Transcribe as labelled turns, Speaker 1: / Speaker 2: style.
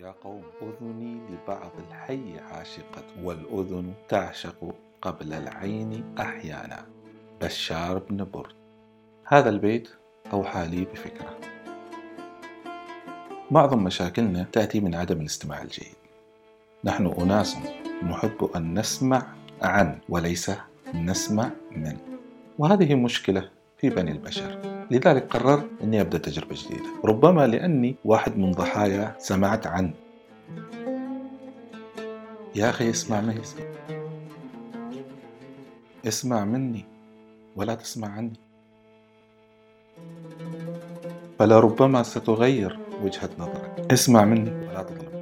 Speaker 1: يا قوم أذني لبعض الحي عاشقة والأذن تعشق قبل العين أحيانا. بشار بن برد هذا البيت أوحى لي بفكرة. معظم مشاكلنا تأتي من عدم الاستماع الجيد. نحن أناس نحب أن نسمع عن وليس نسمع من. وهذه مشكلة في بني البشر. لذلك قررت أني أبدأ تجربة جديدة. ربما لأني واحد من ضحايا سمعت عن يا أخي اسمع مني. اسمع مني ولا تسمع عني. فلربما ستغير وجهة نظرك. اسمع مني ولا تظلم